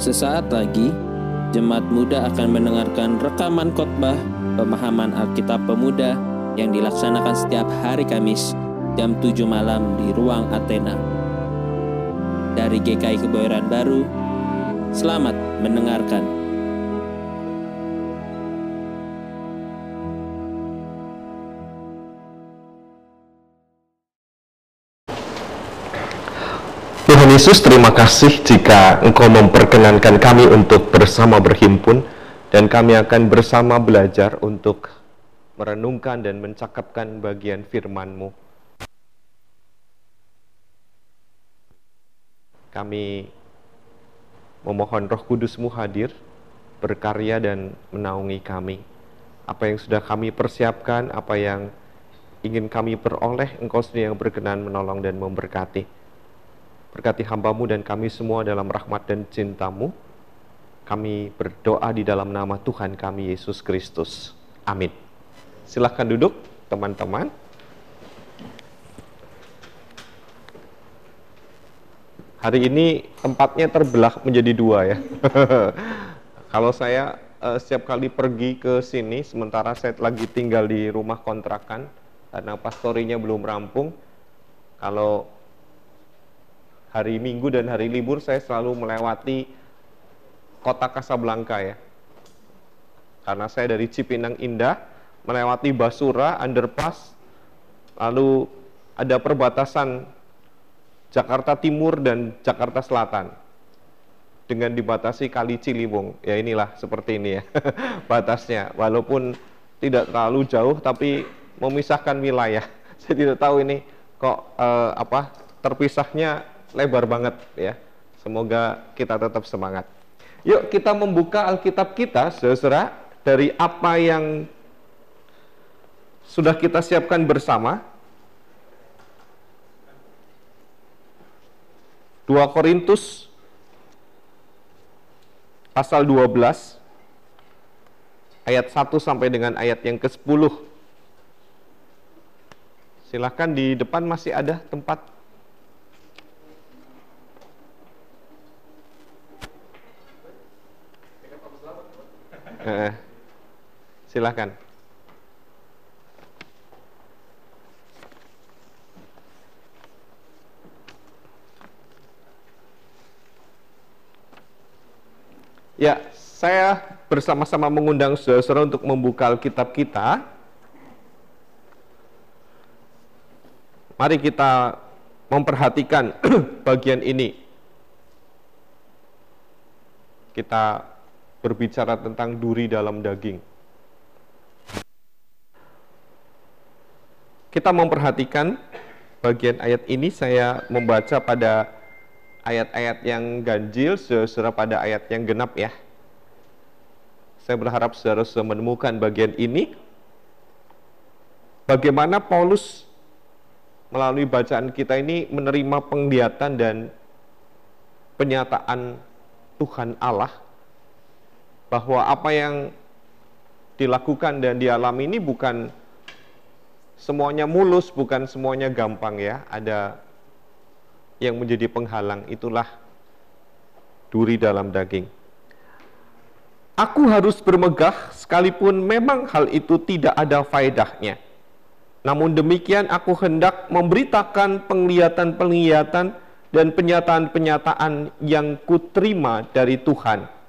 Sesaat lagi, jemaat muda akan mendengarkan rekaman khotbah pemahaman Alkitab Pemuda yang dilaksanakan setiap hari Kamis jam 7 malam di ruang Athena. Dari GKI Kebayoran Baru, selamat mendengarkan. Yesus, terima kasih jika Engkau memperkenankan kami untuk bersama berhimpun dan kami akan bersama belajar untuk merenungkan dan mencakapkan bagian firman-Mu. Kami memohon roh kudus-Mu hadir, berkarya dan menaungi kami. Apa yang sudah kami persiapkan, apa yang ingin kami peroleh, Engkau sendiri yang berkenan menolong dan memberkati. Berkati hambamu dan kami semua dalam rahmat dan cintamu. Kami berdoa di dalam nama Tuhan kami Yesus Kristus. Amin. Silahkan duduk teman-teman. Hari ini tempatnya terbelah menjadi dua ya. Kalau saya uh, setiap kali pergi ke sini, sementara saya lagi tinggal di rumah kontrakan, karena pastorinya belum rampung, kalau hari Minggu dan hari libur saya selalu melewati kota Kasablanka ya. Karena saya dari Cipinang Indah melewati Basura, underpass, lalu ada perbatasan Jakarta Timur dan Jakarta Selatan dengan dibatasi Kali Ciliwung. Ya inilah seperti ini ya batasnya. Walaupun tidak terlalu jauh tapi memisahkan wilayah. Saya tidak tahu ini kok eh, apa terpisahnya lebar banget ya. Semoga kita tetap semangat. Yuk kita membuka Alkitab kita, saudara, dari apa yang sudah kita siapkan bersama. 2 Korintus pasal 12 ayat 1 sampai dengan ayat yang ke-10. Silahkan di depan masih ada tempat Eh, silahkan. Ya, saya bersama-sama mengundang saudara untuk membuka Alkitab kita. Mari kita memperhatikan bagian ini. Kita berbicara tentang duri dalam daging. Kita memperhatikan bagian ayat ini saya membaca pada ayat-ayat yang ganjil, saudara pada ayat yang genap ya. Saya berharap saudara sudah menemukan bagian ini. Bagaimana Paulus melalui bacaan kita ini menerima penglihatan dan penyataan Tuhan Allah bahwa apa yang dilakukan dan dialami ini bukan semuanya mulus, bukan semuanya gampang ya. Ada yang menjadi penghalang, itulah duri dalam daging. Aku harus bermegah sekalipun memang hal itu tidak ada faedahnya. Namun demikian aku hendak memberitakan penglihatan-penglihatan dan penyataan-penyataan yang kuterima dari Tuhan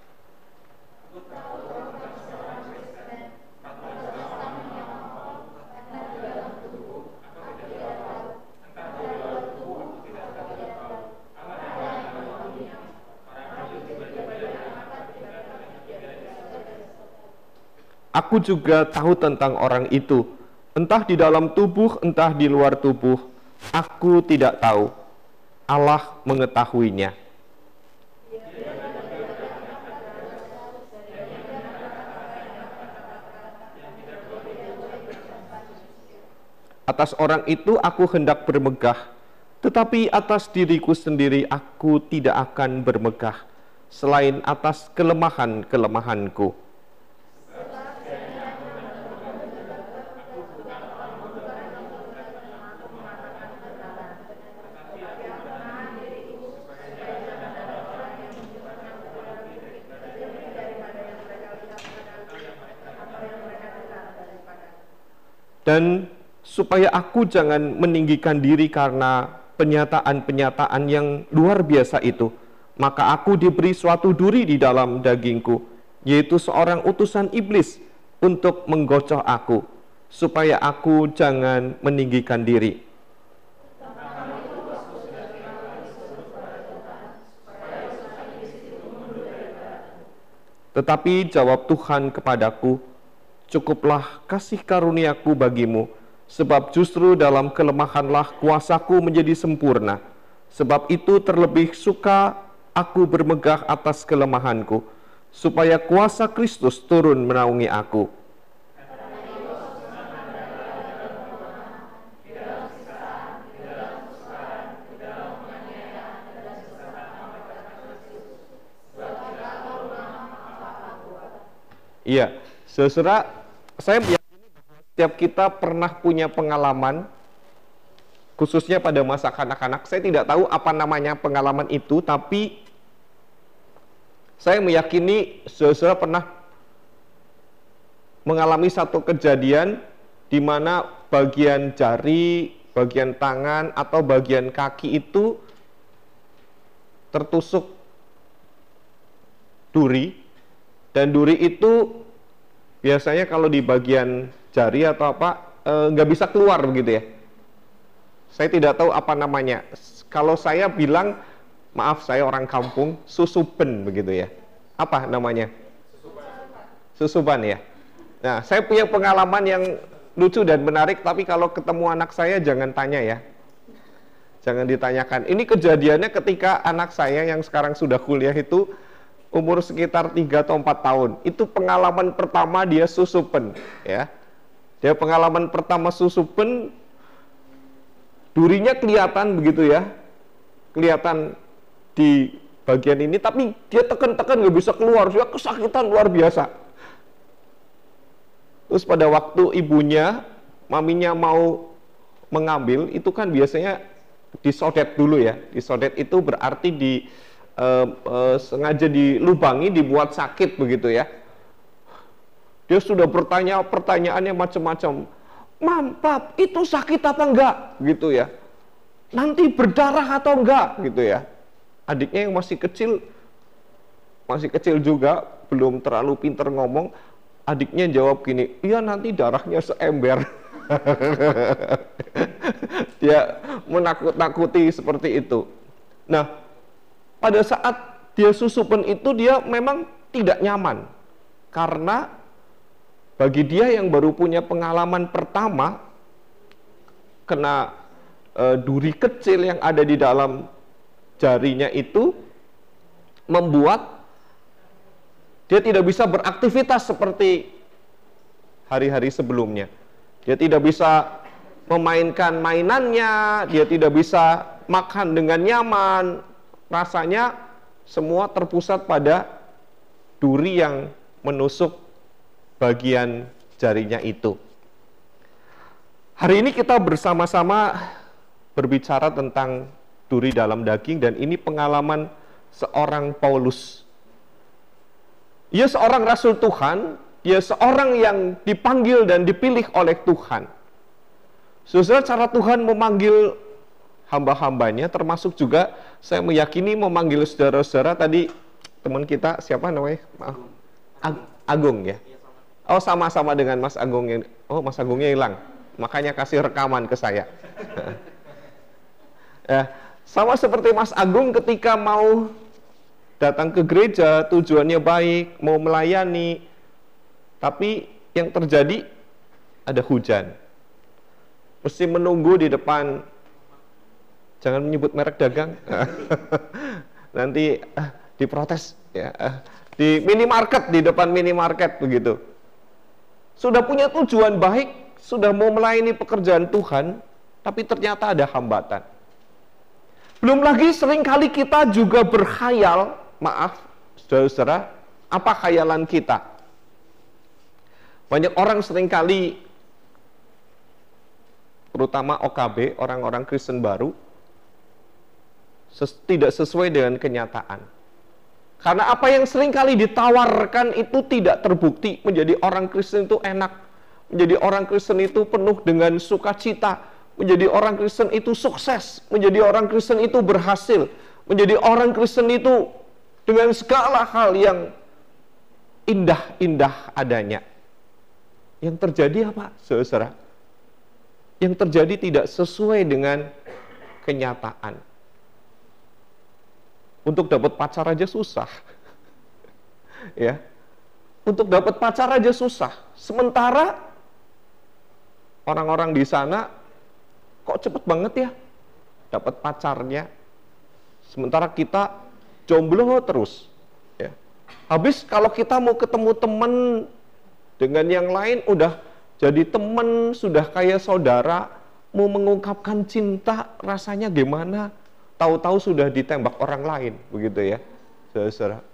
Aku juga tahu tentang orang itu, entah di dalam tubuh, entah di luar tubuh. Aku tidak tahu. Allah mengetahuinya. Atas orang itu aku hendak bermegah, tetapi atas diriku sendiri aku tidak akan bermegah, selain atas kelemahan-kelemahanku. Dan supaya aku jangan meninggikan diri karena penyataan-penyataan yang luar biasa itu, maka aku diberi suatu duri di dalam dagingku, yaitu seorang utusan iblis untuk menggocoh aku, supaya aku jangan meninggikan diri. Tetapi jawab Tuhan kepadaku, cukuplah kasih karuniaku bagimu, sebab justru dalam kelemahanlah kuasaku menjadi sempurna. Sebab itu terlebih suka aku bermegah atas kelemahanku, supaya kuasa Kristus turun menaungi aku. Iya, saudara, saya meyakini bahwa setiap kita pernah punya pengalaman, khususnya pada masa kanak-kanak. Saya tidak tahu apa namanya pengalaman itu, tapi saya meyakini saudara pernah mengalami satu kejadian di mana bagian jari, bagian tangan, atau bagian kaki itu tertusuk duri dan duri itu biasanya kalau di bagian jari atau apa eh, nggak e, bisa keluar begitu ya. Saya tidak tahu apa namanya. Kalau saya bilang maaf saya orang kampung susupen begitu ya. Apa namanya? Susuban ya. Nah, saya punya pengalaman yang lucu dan menarik, tapi kalau ketemu anak saya jangan tanya ya. Jangan ditanyakan. Ini kejadiannya ketika anak saya yang sekarang sudah kuliah itu umur sekitar 3 atau 4 tahun. Itu pengalaman pertama dia susupen, ya. Dia pengalaman pertama susupen durinya kelihatan begitu ya. Kelihatan di bagian ini tapi dia tekan-tekan nggak bisa keluar, dia kesakitan luar biasa. Terus pada waktu ibunya, maminya mau mengambil, itu kan biasanya disodet dulu ya. Disodet itu berarti di uh, uh, sengaja dilubangi, dibuat sakit begitu ya. Dia sudah bertanya pertanyaannya macam-macam. Mam, pap, itu sakit apa enggak? Gitu ya. Nanti berdarah atau enggak? Gitu ya. Adiknya yang masih kecil, masih kecil juga, belum terlalu pinter ngomong. Adiknya jawab gini, iya nanti darahnya seember. Dia menakut-nakuti seperti itu. Nah, pada saat dia susupan itu dia memang tidak nyaman karena bagi dia yang baru punya pengalaman pertama kena e, duri kecil yang ada di dalam jarinya itu membuat dia tidak bisa beraktivitas seperti hari-hari sebelumnya. Dia tidak bisa memainkan mainannya, dia tidak bisa makan dengan nyaman, rasanya semua terpusat pada duri yang menusuk bagian jarinya itu. Hari ini kita bersama-sama berbicara tentang duri dalam daging dan ini pengalaman seorang Paulus. Ia seorang rasul Tuhan, ia seorang yang dipanggil dan dipilih oleh Tuhan. Saudara, cara Tuhan memanggil hamba-hambanya termasuk juga saya meyakini memanggil saudara-saudara tadi teman kita siapa namanya? Maaf. Ag Agung ya? Oh sama-sama dengan Mas Agung yang oh Mas Agungnya hilang. Makanya kasih rekaman ke saya. Ya sama seperti Mas Agung ketika mau datang ke gereja tujuannya baik mau melayani tapi yang terjadi ada hujan. Mesti menunggu di depan jangan menyebut merek dagang. Nanti uh, diprotes ya uh, di minimarket di depan minimarket begitu. Sudah punya tujuan baik sudah mau melayani pekerjaan Tuhan tapi ternyata ada hambatan. Belum lagi sering kali kita juga berkhayal maaf saudara-saudara apa khayalan kita? Banyak orang sering kali terutama OKB orang-orang Kristen baru ses tidak sesuai dengan kenyataan. Karena apa yang sering kali ditawarkan itu tidak terbukti menjadi orang Kristen itu enak. menjadi orang Kristen itu penuh dengan sukacita, menjadi orang Kristen itu sukses, menjadi orang Kristen itu berhasil, menjadi orang Kristen itu dengan segala hal yang indah-indah adanya. Yang terjadi apa, saudara? Yang terjadi tidak sesuai dengan kenyataan. Untuk dapat pacar aja susah. ya. Untuk dapat pacar aja susah. Sementara orang-orang di sana kok cepet banget ya dapat pacarnya. Sementara kita jomblo terus. Ya. Habis kalau kita mau ketemu teman dengan yang lain udah jadi teman, sudah kayak saudara, mau mengungkapkan cinta rasanya gimana? Tahu-tahu sudah ditembak orang lain, begitu ya, saudara.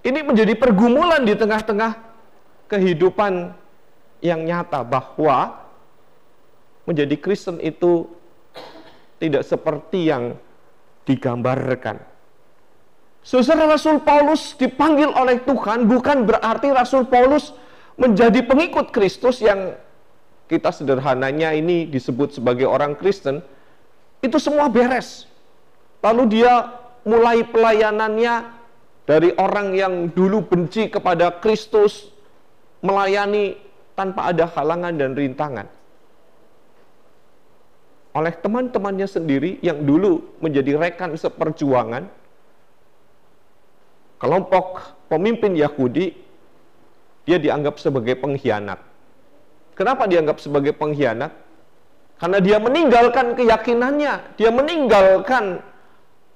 Ini menjadi pergumulan di tengah-tengah kehidupan yang nyata bahwa menjadi Kristen itu tidak seperti yang digambarkan. Saudara Rasul Paulus dipanggil oleh Tuhan bukan berarti Rasul Paulus menjadi pengikut Kristus yang kita sederhananya ini disebut sebagai orang Kristen, itu semua beres. Lalu dia mulai pelayanannya dari orang yang dulu benci kepada Kristus, melayani tanpa ada halangan dan rintangan. Oleh teman-temannya sendiri yang dulu menjadi rekan seperjuangan, kelompok pemimpin Yahudi dia dianggap sebagai pengkhianat. Kenapa dianggap sebagai pengkhianat? Karena dia meninggalkan keyakinannya, dia meninggalkan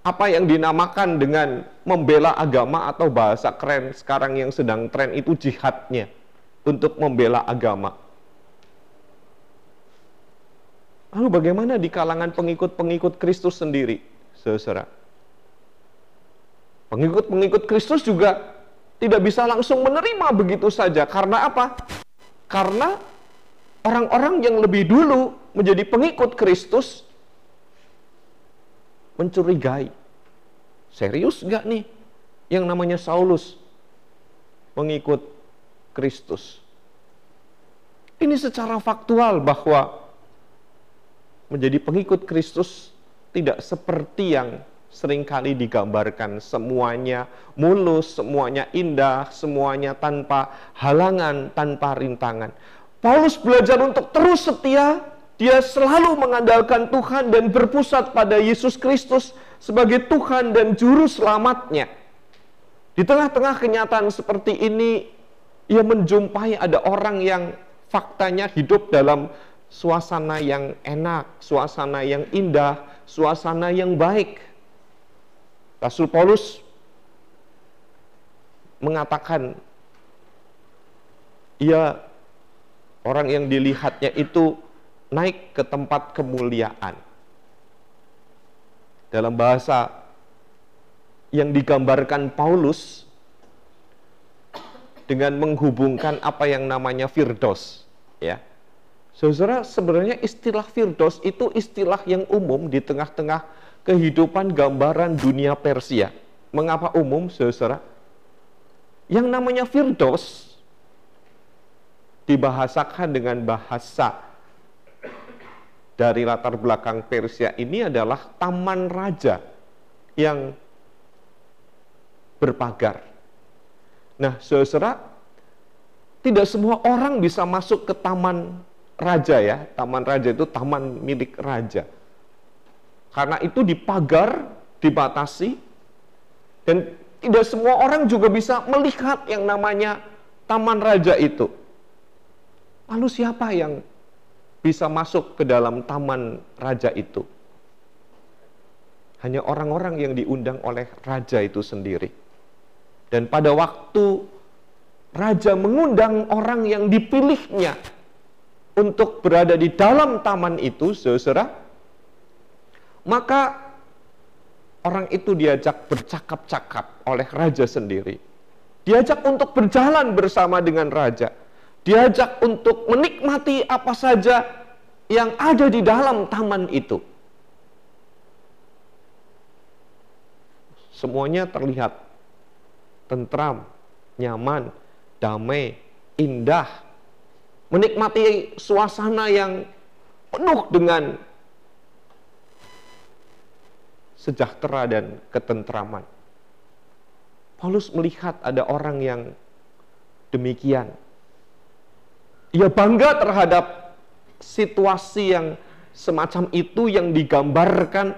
apa yang dinamakan dengan membela agama atau bahasa keren sekarang yang sedang tren itu jihadnya untuk membela agama. Lalu bagaimana di kalangan pengikut-pengikut Kristus sendiri, saudara? Pengikut-pengikut Kristus juga tidak bisa langsung menerima begitu saja. Karena apa? Karena orang-orang yang lebih dulu menjadi pengikut Kristus mencurigai. Serius nggak nih yang namanya Saulus mengikut Kristus? Ini secara faktual bahwa menjadi pengikut Kristus tidak seperti yang sering kali digambarkan semuanya mulus, semuanya indah, semuanya tanpa halangan, tanpa rintangan. Paulus belajar untuk terus setia, dia selalu mengandalkan Tuhan dan berpusat pada Yesus Kristus sebagai Tuhan dan juru selamatnya. Di tengah-tengah kenyataan seperti ini, ia menjumpai ada orang yang faktanya hidup dalam suasana yang enak, suasana yang indah, suasana yang baik Rasul Paulus mengatakan ia orang yang dilihatnya itu naik ke tempat kemuliaan. Dalam bahasa yang digambarkan Paulus dengan menghubungkan apa yang namanya firdos, ya. Saudara, sebenarnya istilah firdos itu istilah yang umum di tengah-tengah kehidupan gambaran dunia Persia. Mengapa umum, saudara? Yang namanya Firdos dibahasakan dengan bahasa dari latar belakang Persia ini adalah taman raja yang berpagar. Nah, saudara, tidak semua orang bisa masuk ke taman raja ya. Taman raja itu taman milik raja. Karena itu dipagar, dibatasi, dan tidak semua orang juga bisa melihat yang namanya taman raja itu. Lalu siapa yang bisa masuk ke dalam taman raja itu? Hanya orang-orang yang diundang oleh raja itu sendiri. Dan pada waktu raja mengundang orang yang dipilihnya untuk berada di dalam taman itu, saudara, maka orang itu diajak bercakap-cakap oleh raja sendiri. Diajak untuk berjalan bersama dengan raja. Diajak untuk menikmati apa saja yang ada di dalam taman itu. Semuanya terlihat tentram, nyaman, damai, indah. menikmati suasana yang penuh dengan sejahtera dan ketentraman. Paulus melihat ada orang yang demikian. Ia bangga terhadap situasi yang semacam itu yang digambarkan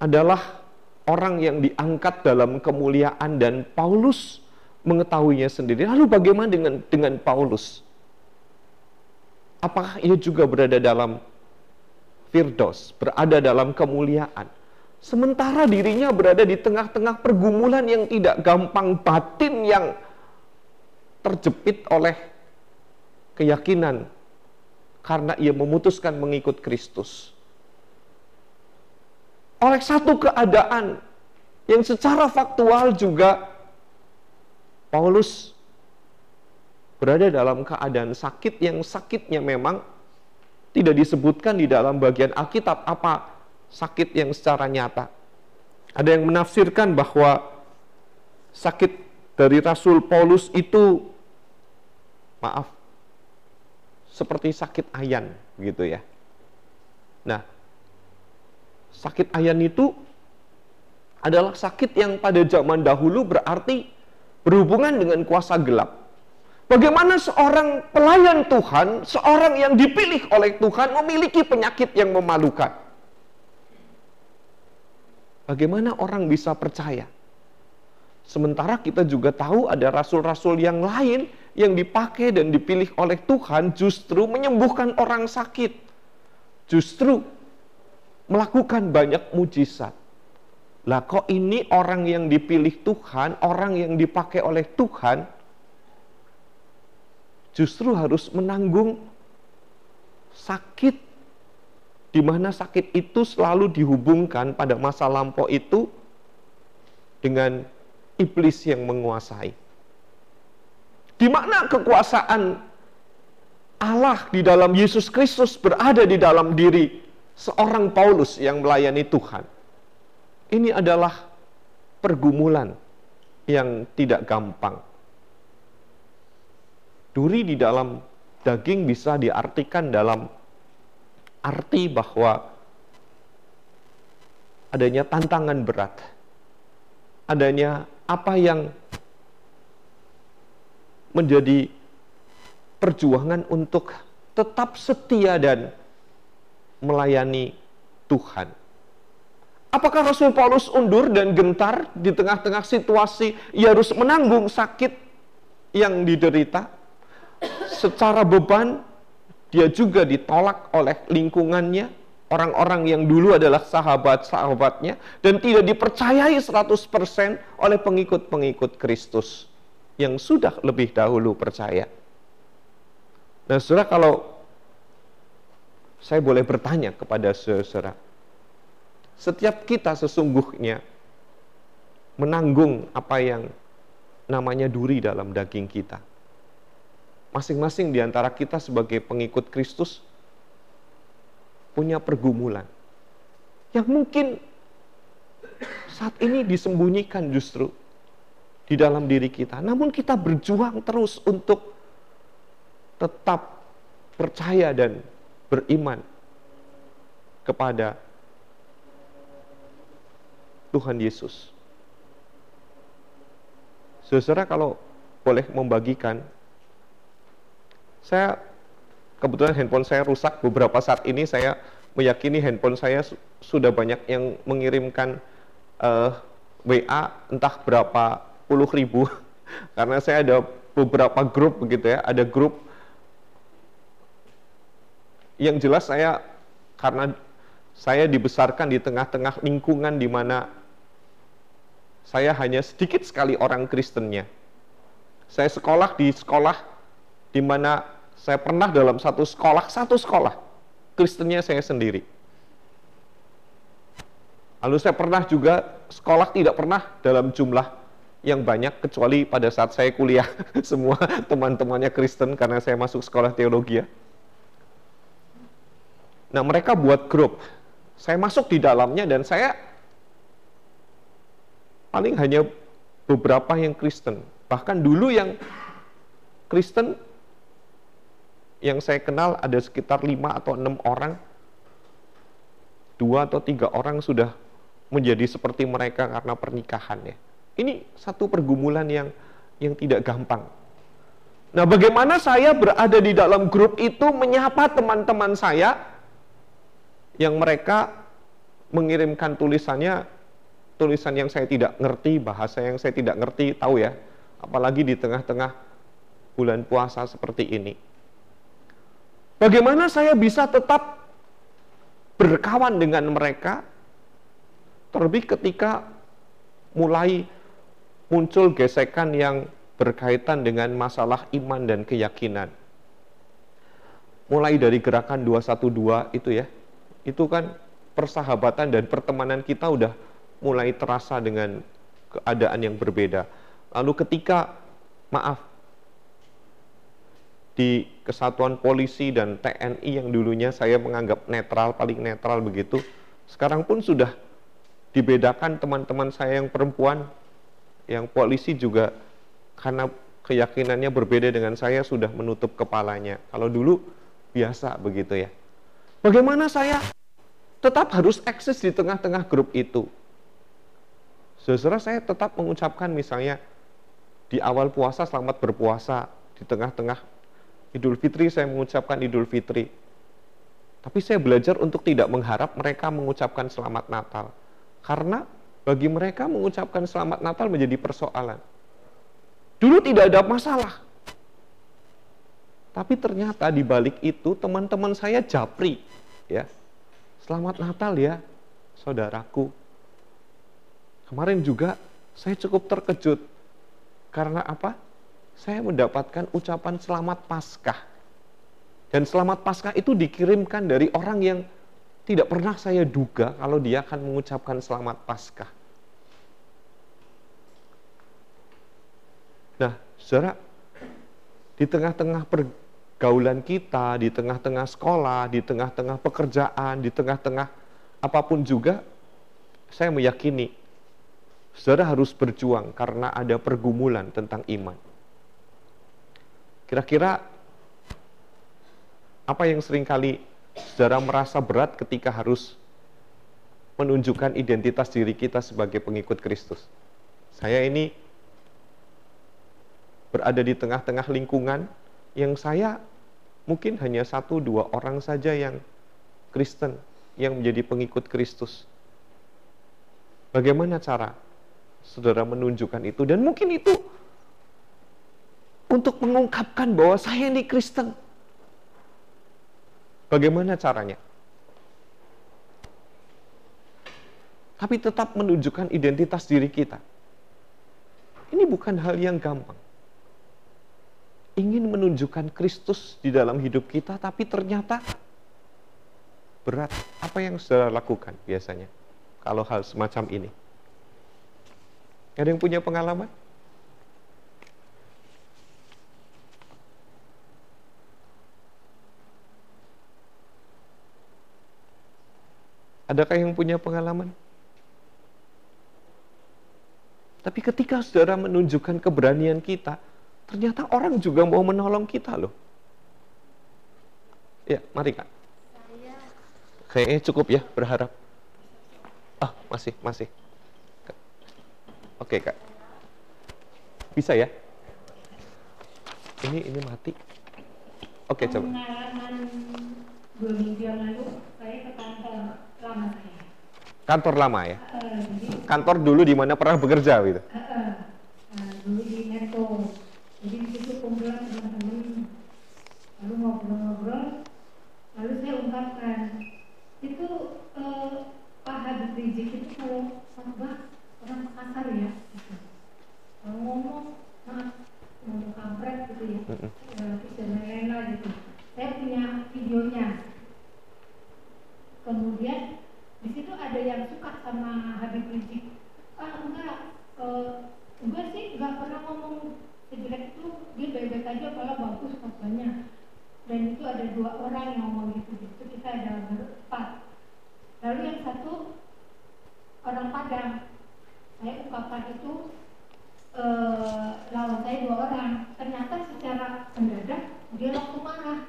adalah orang yang diangkat dalam kemuliaan dan Paulus mengetahuinya sendiri. Lalu bagaimana dengan dengan Paulus? Apakah ia juga berada dalam firdos, berada dalam kemuliaan? Sementara dirinya berada di tengah-tengah pergumulan yang tidak gampang, batin yang terjepit oleh keyakinan karena ia memutuskan mengikut Kristus. Oleh satu keadaan yang secara faktual juga Paulus berada dalam keadaan sakit yang sakitnya memang tidak disebutkan di dalam bagian Alkitab apa sakit yang secara nyata. Ada yang menafsirkan bahwa sakit dari Rasul Paulus itu maaf seperti sakit ayan gitu ya. Nah, sakit ayan itu adalah sakit yang pada zaman dahulu berarti berhubungan dengan kuasa gelap. Bagaimana seorang pelayan Tuhan, seorang yang dipilih oleh Tuhan memiliki penyakit yang memalukan? Bagaimana orang bisa percaya? Sementara kita juga tahu ada rasul-rasul yang lain yang dipakai dan dipilih oleh Tuhan justru menyembuhkan orang sakit. Justru melakukan banyak mujizat. Lah kok ini orang yang dipilih Tuhan, orang yang dipakai oleh Tuhan, justru harus menanggung sakit di mana sakit itu selalu dihubungkan pada masa lampau itu dengan iblis yang menguasai. Di mana kekuasaan Allah di dalam Yesus Kristus berada di dalam diri seorang Paulus yang melayani Tuhan. Ini adalah pergumulan yang tidak gampang. Duri di dalam daging bisa diartikan dalam arti bahwa adanya tantangan berat, adanya apa yang menjadi perjuangan untuk tetap setia dan melayani Tuhan. Apakah Rasul Paulus undur dan gentar di tengah-tengah situasi ia harus menanggung sakit yang diderita? Secara beban dia juga ditolak oleh lingkungannya, orang-orang yang dulu adalah sahabat-sahabatnya, dan tidak dipercayai 100% oleh pengikut-pengikut Kristus yang sudah lebih dahulu percaya. Nah, saudara, kalau saya boleh bertanya kepada saudara, setiap kita sesungguhnya menanggung apa yang namanya duri dalam daging kita masing-masing di antara kita sebagai pengikut Kristus punya pergumulan yang mungkin saat ini disembunyikan justru di dalam diri kita. Namun kita berjuang terus untuk tetap percaya dan beriman kepada Tuhan Yesus. Saudara kalau boleh membagikan saya kebetulan handphone saya rusak beberapa saat ini saya meyakini handphone saya su sudah banyak yang mengirimkan uh, eh, WA entah berapa puluh ribu karena saya ada beberapa grup begitu ya ada grup yang jelas saya karena saya dibesarkan di tengah-tengah lingkungan di mana saya hanya sedikit sekali orang Kristennya. Saya sekolah di sekolah di mana saya pernah dalam satu sekolah, satu sekolah, Kristennya saya sendiri. Lalu saya pernah juga sekolah tidak pernah dalam jumlah yang banyak kecuali pada saat saya kuliah semua teman-temannya Kristen karena saya masuk sekolah teologi ya. Nah mereka buat grup, saya masuk di dalamnya dan saya paling hanya beberapa yang Kristen. Bahkan dulu yang Kristen yang saya kenal ada sekitar lima atau enam orang, dua atau tiga orang sudah menjadi seperti mereka karena pernikahan ya. Ini satu pergumulan yang yang tidak gampang. Nah, bagaimana saya berada di dalam grup itu menyapa teman-teman saya yang mereka mengirimkan tulisannya tulisan yang saya tidak ngerti, bahasa yang saya tidak ngerti, tahu ya. Apalagi di tengah-tengah bulan puasa seperti ini. Bagaimana saya bisa tetap berkawan dengan mereka terlebih ketika mulai muncul gesekan yang berkaitan dengan masalah iman dan keyakinan. Mulai dari gerakan 212 itu ya, itu kan persahabatan dan pertemanan kita udah mulai terasa dengan keadaan yang berbeda. Lalu ketika, maaf, di kesatuan polisi dan TNI yang dulunya saya menganggap netral, paling netral begitu, sekarang pun sudah dibedakan teman-teman saya yang perempuan, yang polisi juga karena keyakinannya berbeda dengan saya sudah menutup kepalanya. Kalau dulu biasa begitu ya. Bagaimana saya tetap harus eksis di tengah-tengah grup itu? Saudara saya tetap mengucapkan misalnya di awal puasa selamat berpuasa, di tengah-tengah Idul Fitri saya mengucapkan Idul Fitri. Tapi saya belajar untuk tidak mengharap mereka mengucapkan selamat Natal. Karena bagi mereka mengucapkan selamat Natal menjadi persoalan. Dulu tidak ada masalah. Tapi ternyata di balik itu teman-teman saya japri, ya. Selamat Natal ya, saudaraku. Kemarin juga saya cukup terkejut karena apa? Saya mendapatkan ucapan selamat Paskah. Dan selamat Paskah itu dikirimkan dari orang yang tidak pernah saya duga kalau dia akan mengucapkan selamat Paskah. Nah, saudara, di tengah-tengah pergaulan kita, di tengah-tengah sekolah, di tengah-tengah pekerjaan, di tengah-tengah apa pun juga, saya meyakini saudara harus berjuang karena ada pergumulan tentang iman. Kira-kira apa yang sering kali saudara merasa berat ketika harus menunjukkan identitas diri kita sebagai pengikut Kristus? Saya ini berada di tengah-tengah lingkungan yang saya mungkin hanya satu dua orang saja yang Kristen yang menjadi pengikut Kristus. Bagaimana cara saudara menunjukkan itu? Dan mungkin itu untuk mengungkapkan bahwa saya ini Kristen. Bagaimana caranya? Tapi tetap menunjukkan identitas diri kita. Ini bukan hal yang gampang ingin menunjukkan Kristus di dalam hidup kita, tapi ternyata berat. Apa yang saudara lakukan biasanya kalau hal semacam ini? Ada yang punya pengalaman? Adakah yang punya pengalaman? Tapi ketika saudara menunjukkan keberanian kita, Ternyata orang juga mau menolong kita loh. Ya, mari kak. Kayaknya cukup ya, berharap. Ah, masih, masih. Oke kak. Bisa ya? Ini ini mati. Oke coba. Pengalaman dua minggu yang lalu saya ke kantor lama saya. Kantor lama ya? Kantor dulu di mana pernah bekerja gitu? yang suka sama Habib Rizik? Ah enggak. Uh, enggak sih enggak pernah ngomong sejelek itu. Dia baik-baik aja kalau bagus fotonya. Dan itu ada dua orang yang ngomong gitu. Gitu kita ada berempat. Lalu yang satu orang Padang. Saya ungkapkan itu eh, lawan saya dua orang. Ternyata secara mendadak dia waktu marah.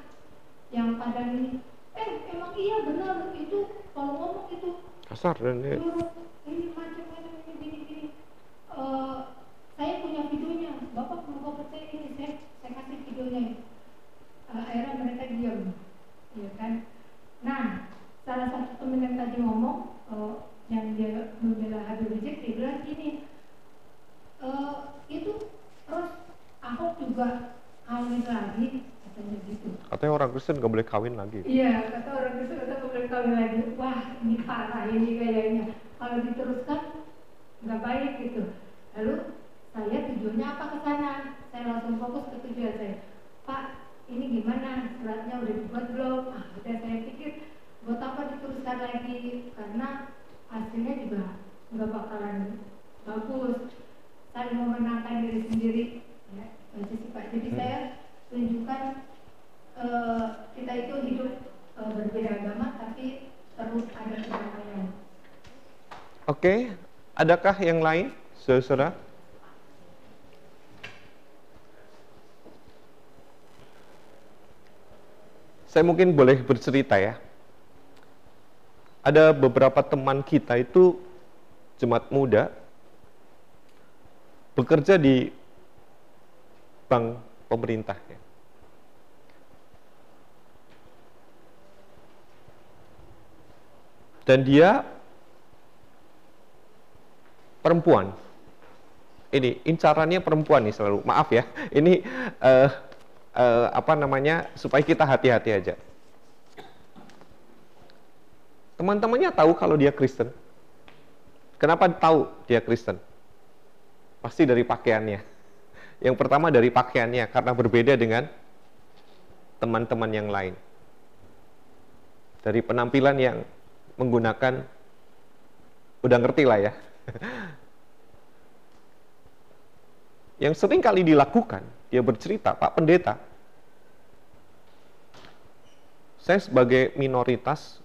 Yang Padang ini eh emang iya benar itu kalau ngomong itu pasar dan ini. ini macam-macam ini gini gini Eh, saya punya videonya. Bapak mau percaya ini saya saya kasih videonya Eh, akhirnya mereka diam. Ya kan? Nah salah satu temen yang tadi ngomong eh, yang dia membela Habib Rizik dia bilang gini itu terus Ahok juga kawin lagi katanya gitu Katanya orang Kristen nggak boleh kawin lagi. Iya, kata orang itu kata boleh kawin lagi. Wah, ini parah ini kayaknya. Kalau diteruskan nggak baik gitu. Lalu saya tujuannya apa ke sana? Saya langsung fokus ke tujuan saya. Pak, ini gimana? Suratnya udah dibuat belum? Ah, udah saya pikir buat apa diteruskan lagi? Karena hasilnya juga nggak bakalan bagus. Saling memenangkan diri sendiri. Ya, Pak. Jadi Hmm. saya tunjukkan eh, kita itu hidup eh, berbeda agama tapi terus ada kedamaian. Oke, adakah yang lain, saudara? Saya mungkin boleh bercerita ya. Ada beberapa teman kita itu jemaat muda bekerja di bank pemerintah ya. Dan dia perempuan. Ini incarannya perempuan nih selalu. Maaf ya, ini eh, eh, apa namanya supaya kita hati-hati aja. Teman-temannya tahu kalau dia Kristen. Kenapa tahu dia Kristen? Pasti dari pakaiannya. Yang pertama dari pakaiannya karena berbeda dengan teman-teman yang lain. Dari penampilan yang menggunakan udah ngerti lah ya. yang sering kali dilakukan, dia bercerita, Pak Pendeta, saya sebagai minoritas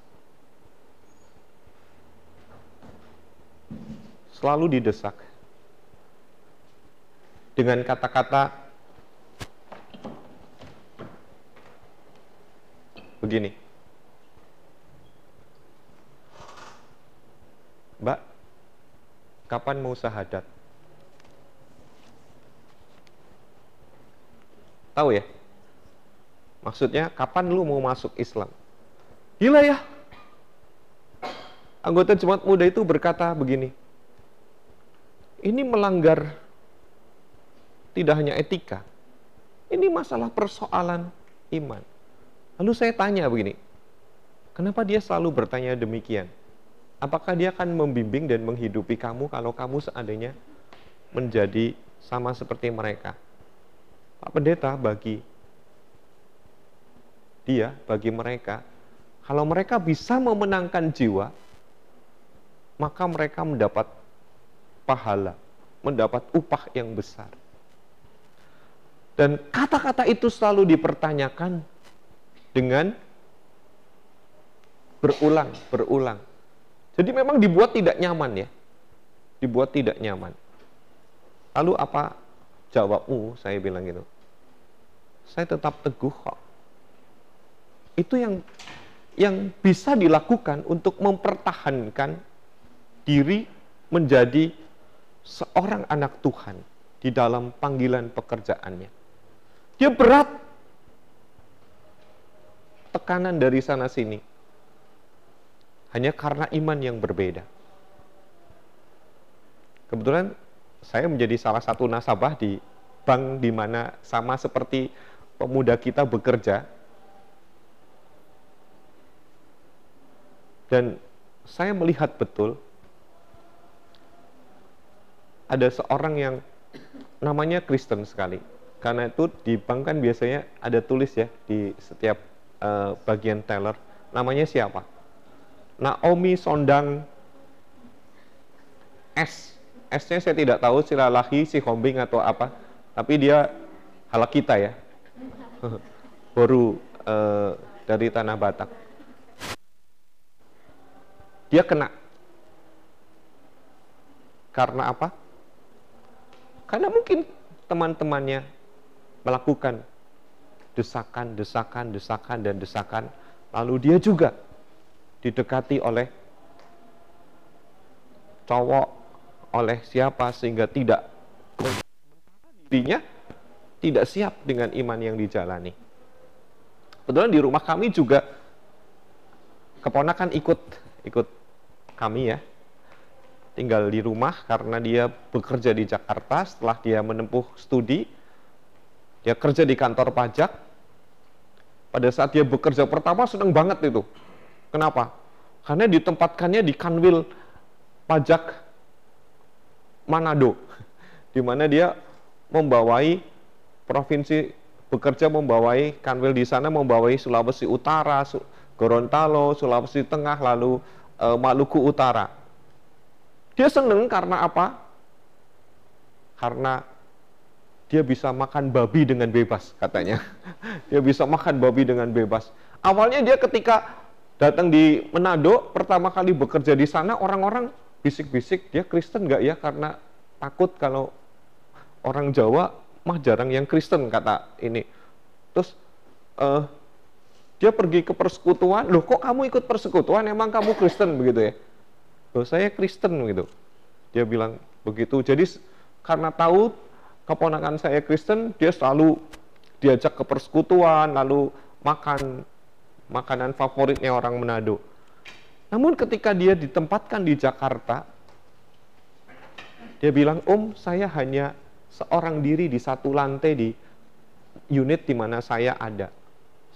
selalu didesak dengan kata-kata begini. Mbak, kapan mau syahadat? Tahu ya? Maksudnya kapan lu mau masuk Islam? Gila ya? Anggota jemaat muda itu berkata begini. Ini melanggar tidak hanya etika. Ini masalah persoalan iman. Lalu saya tanya begini. Kenapa dia selalu bertanya demikian? Apakah dia akan membimbing dan menghidupi kamu kalau kamu seandainya menjadi sama seperti mereka? Pak Pendeta bagi dia, bagi mereka, kalau mereka bisa memenangkan jiwa, maka mereka mendapat pahala, mendapat upah yang besar. Dan kata-kata itu selalu dipertanyakan dengan berulang, berulang. Jadi memang dibuat tidak nyaman ya. Dibuat tidak nyaman. Lalu apa jawabmu? Saya bilang gitu. Saya tetap teguh kok. Itu yang yang bisa dilakukan untuk mempertahankan diri menjadi seorang anak Tuhan di dalam panggilan pekerjaannya. Dia berat tekanan dari sana sini hanya karena iman yang berbeda. Kebetulan saya menjadi salah satu nasabah di bank di mana sama seperti pemuda kita bekerja. Dan saya melihat betul ada seorang yang namanya Kristen sekali. Karena itu di bank kan biasanya ada tulis ya di setiap uh, bagian teller namanya siapa? Naomi Sondang S. S-nya saya tidak tahu silalahi, si kombing atau apa. Tapi dia halak kita ya. Baru uh, dari Tanah Batak. Dia kena. Karena apa? Karena mungkin teman-temannya melakukan desakan, desakan, desakan, dan desakan. Lalu dia juga didekati oleh cowok oleh siapa sehingga tidak dirinya tidak siap dengan iman yang dijalani. Kebetulan di rumah kami juga keponakan ikut ikut kami ya. Tinggal di rumah karena dia bekerja di Jakarta. Setelah dia menempuh studi dia kerja di kantor pajak. Pada saat dia bekerja pertama senang banget itu kenapa karena ditempatkannya di kanwil pajak Manado di mana dia membawai provinsi bekerja membawai kanwil di sana membawai Sulawesi Utara, Gorontalo, Sulawesi Tengah, lalu e, Maluku Utara. Dia seneng karena apa? Karena dia bisa makan babi dengan bebas katanya. dia bisa makan babi dengan bebas. Awalnya dia ketika datang di Manado pertama kali bekerja di sana orang-orang bisik-bisik dia Kristen nggak ya karena takut kalau orang Jawa mah jarang yang Kristen kata ini. Terus uh, dia pergi ke persekutuan, loh kok kamu ikut persekutuan, emang kamu Kristen begitu ya? Loh saya Kristen gitu. Dia bilang begitu. Jadi karena tahu keponakan saya Kristen, dia selalu diajak ke persekutuan, lalu makan makanan favoritnya orang Manado. Namun ketika dia ditempatkan di Jakarta, dia bilang, Om, saya hanya seorang diri di satu lantai di unit di mana saya ada.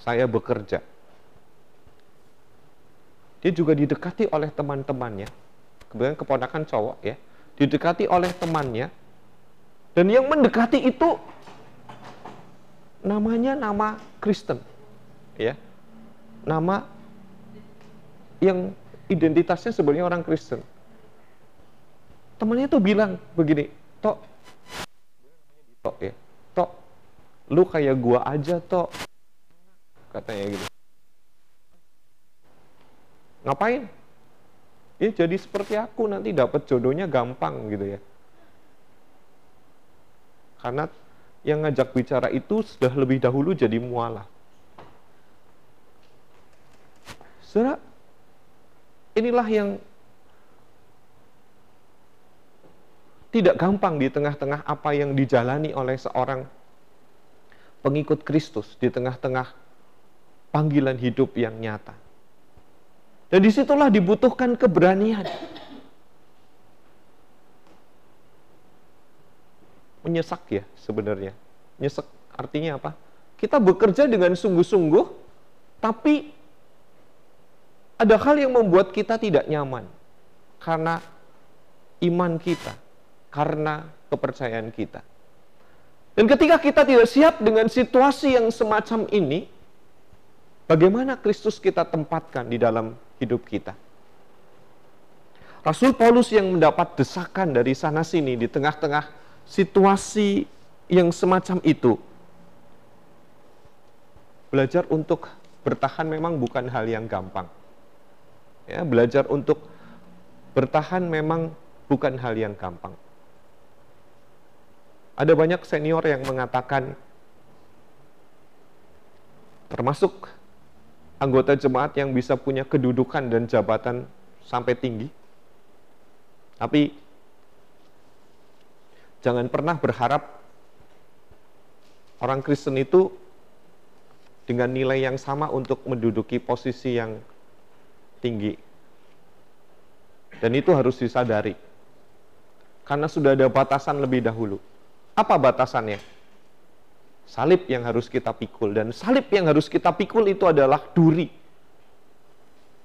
Saya bekerja. Dia juga didekati oleh teman-temannya. Kemudian keponakan cowok ya. Didekati oleh temannya. Dan yang mendekati itu namanya nama Kristen. Ya. Nama yang identitasnya sebenarnya orang Kristen. Temannya tuh bilang begini, Tok, tok ya tok lu kayak gua aja tok katanya gitu. Ngapain? Ya jadi seperti aku nanti dapat jodohnya gampang gitu ya. Karena yang ngajak bicara itu sudah lebih dahulu jadi mualah Saudara, inilah yang tidak gampang di tengah-tengah apa yang dijalani oleh seorang pengikut Kristus di tengah-tengah panggilan hidup yang nyata. Dan di situlah dibutuhkan keberanian. Menyesak ya sebenarnya. Nyesek artinya apa? Kita bekerja dengan sungguh-sungguh, tapi ada hal yang membuat kita tidak nyaman. Karena iman kita, karena kepercayaan kita. Dan ketika kita tidak siap dengan situasi yang semacam ini, bagaimana Kristus kita tempatkan di dalam hidup kita? Rasul Paulus yang mendapat desakan dari sana-sini di tengah-tengah situasi yang semacam itu, belajar untuk bertahan memang bukan hal yang gampang. Ya, belajar untuk bertahan memang bukan hal yang gampang. Ada banyak senior yang mengatakan, termasuk anggota jemaat yang bisa punya kedudukan dan jabatan sampai tinggi. Tapi jangan pernah berharap orang Kristen itu dengan nilai yang sama untuk menduduki posisi yang tinggi. Dan itu harus disadari. Karena sudah ada batasan lebih dahulu. Apa batasannya? Salib yang harus kita pikul dan salib yang harus kita pikul itu adalah duri.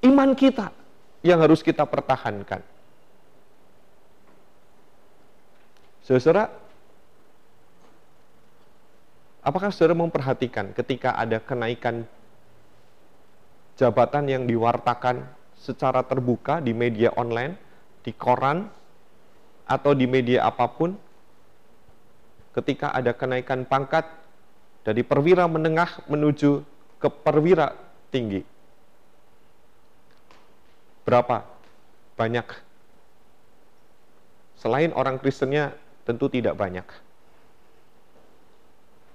Iman kita yang harus kita pertahankan. Saudara, apakah saudara memperhatikan ketika ada kenaikan jabatan yang diwartakan secara terbuka di media online, di koran, atau di media apa pun, ketika ada kenaikan pangkat dari perwira menengah menuju ke perwira tinggi. Berapa? Banyak. Selain orang Kristennya tentu tidak banyak.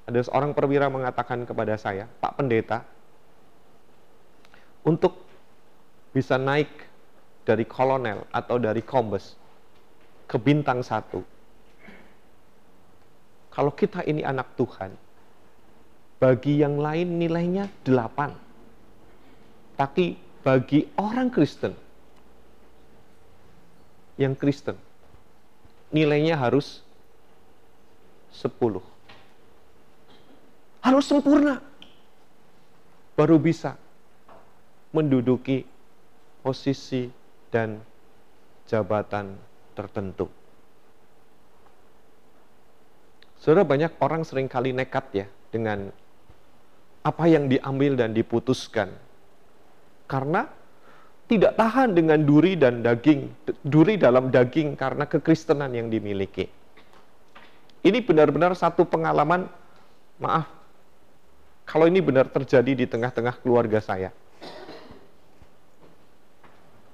Ada seorang perwira mengatakan kepada saya, Pak Pendeta, untuk bisa naik dari kolonel atau dari kombes, ke bintang satu. Kalau kita ini anak Tuhan, bagi yang lain nilainya delapan. Tapi bagi orang Kristen, yang Kristen, nilainya harus sepuluh. Harus sempurna. Baru bisa menduduki posisi dan jabatan tertentu. Saudara banyak orang sering kali nekat ya dengan apa yang diambil dan diputuskan. Karena tidak tahan dengan duri dan daging, duri dalam daging karena kekristenan yang dimiliki. Ini benar-benar satu pengalaman, maaf, kalau ini benar terjadi di tengah-tengah keluarga saya.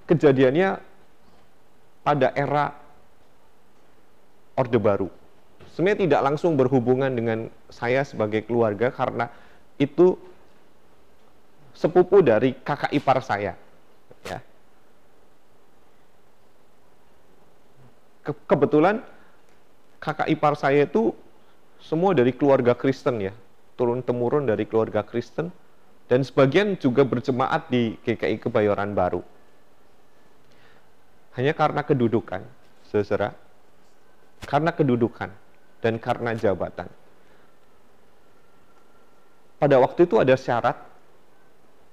Kejadiannya pada era Orde Baru sebenarnya tidak langsung berhubungan dengan saya sebagai keluarga karena itu sepupu dari kakak ipar saya. Ya. Ke kebetulan kakak ipar saya itu semua dari keluarga Kristen ya, turun temurun dari keluarga Kristen dan sebagian juga berjemaat di GKI Kebayoran Baru. Hanya karena kedudukan, saudara, karena kedudukan dan karena jabatan. Pada waktu itu ada syarat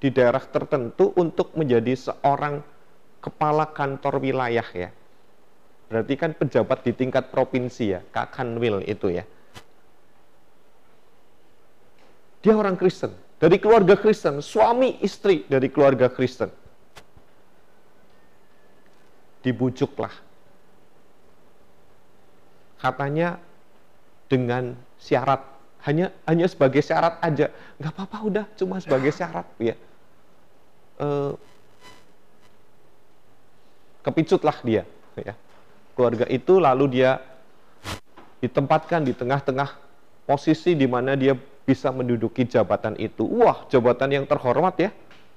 di daerah tertentu untuk menjadi seorang kepala kantor wilayah ya. Berarti kan pejabat di tingkat provinsi ya, Kakanwil itu ya. Dia orang Kristen, dari keluarga Kristen, suami istri dari keluarga Kristen. Dibujuklah. Katanya dengan syarat hanya hanya sebagai syarat aja. Nggak apa-apa udah cuma sebagai syarat ya. E, kepicutlah dia ya. Keluarga itu lalu dia ditempatkan di tengah-tengah posisi di mana dia bisa menduduki jabatan itu. Wah jabatan yang terhormat ya.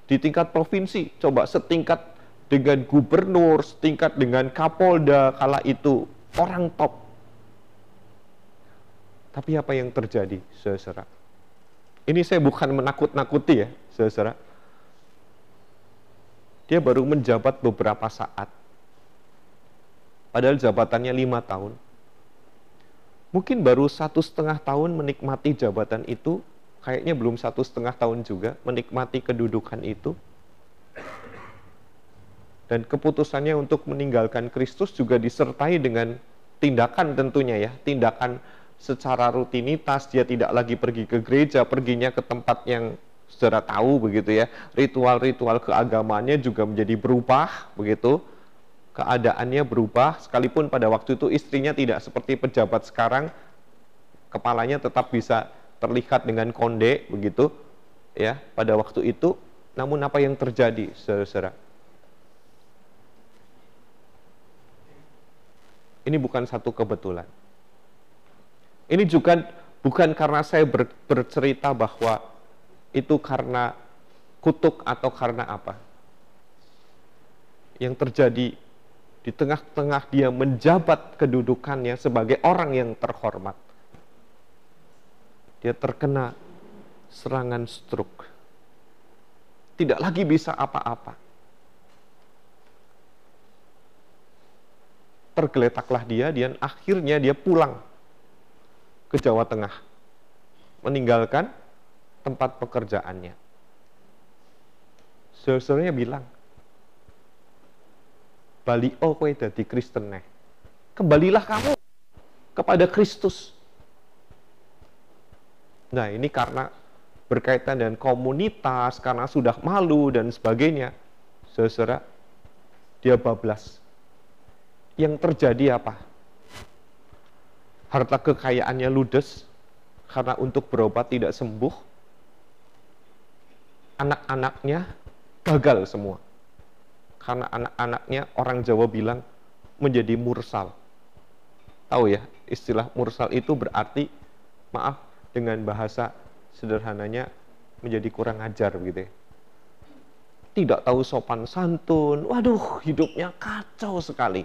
Di tingkat provinsi coba setingkat dengan gubernur setingkat dengan kapolda kala itu orang top tapi apa yang terjadi, saudara? Ini saya bukan menakut-nakuti ya, saudara. Dia baru menjabat beberapa saat. Padahal jabatannya lima tahun. Mungkin baru satu setengah tahun menikmati jabatan itu, kayaknya belum satu setengah tahun juga menikmati kedudukan itu. Dan keputusannya untuk meninggalkan Kristus juga disertai dengan tindakan tentunya ya, tindakan secara rutinitas, dia tidak lagi pergi ke gereja, perginya ke tempat yang saudara tahu begitu ya. Ritual-ritual keagamaannya juga menjadi berubah begitu. Keadaannya berubah, sekalipun pada waktu itu istrinya tidak seperti pejabat sekarang, kepalanya tetap bisa terlihat dengan konde begitu ya pada waktu itu. Namun apa yang terjadi, saudara-saudara? Ini bukan satu kebetulan ini juga bukan karena saya ber, bercerita bahwa itu karena kutuk atau karena apa. Yang terjadi di tengah-tengah dia menjabat kedudukannya sebagai orang yang terhormat. Dia terkena serangan stroke. Tidak lagi bisa apa-apa. Tergeletaklah dia dan akhirnya dia pulang ke Jawa Tengah, meninggalkan tempat pekerjaannya. Saudaranya bilang, Bali oh kowe dadi Kristen neh. Kembalilah kamu kepada Kristus. Nah, ini karena berkaitan dengan komunitas, karena sudah malu dan sebagainya. Saudara, dia bablas. Yang terjadi apa? harta kekayaannya ludes karena untuk berobat tidak sembuh, anak-anaknya gagal semua. Karena anak-anaknya orang Jawa bilang menjadi mursal. Tahu ya, istilah mursal itu berarti, maaf, dengan bahasa sederhananya menjadi kurang ajar begitu ya. Tidak tahu sopan santun, waduh hidupnya kacau sekali.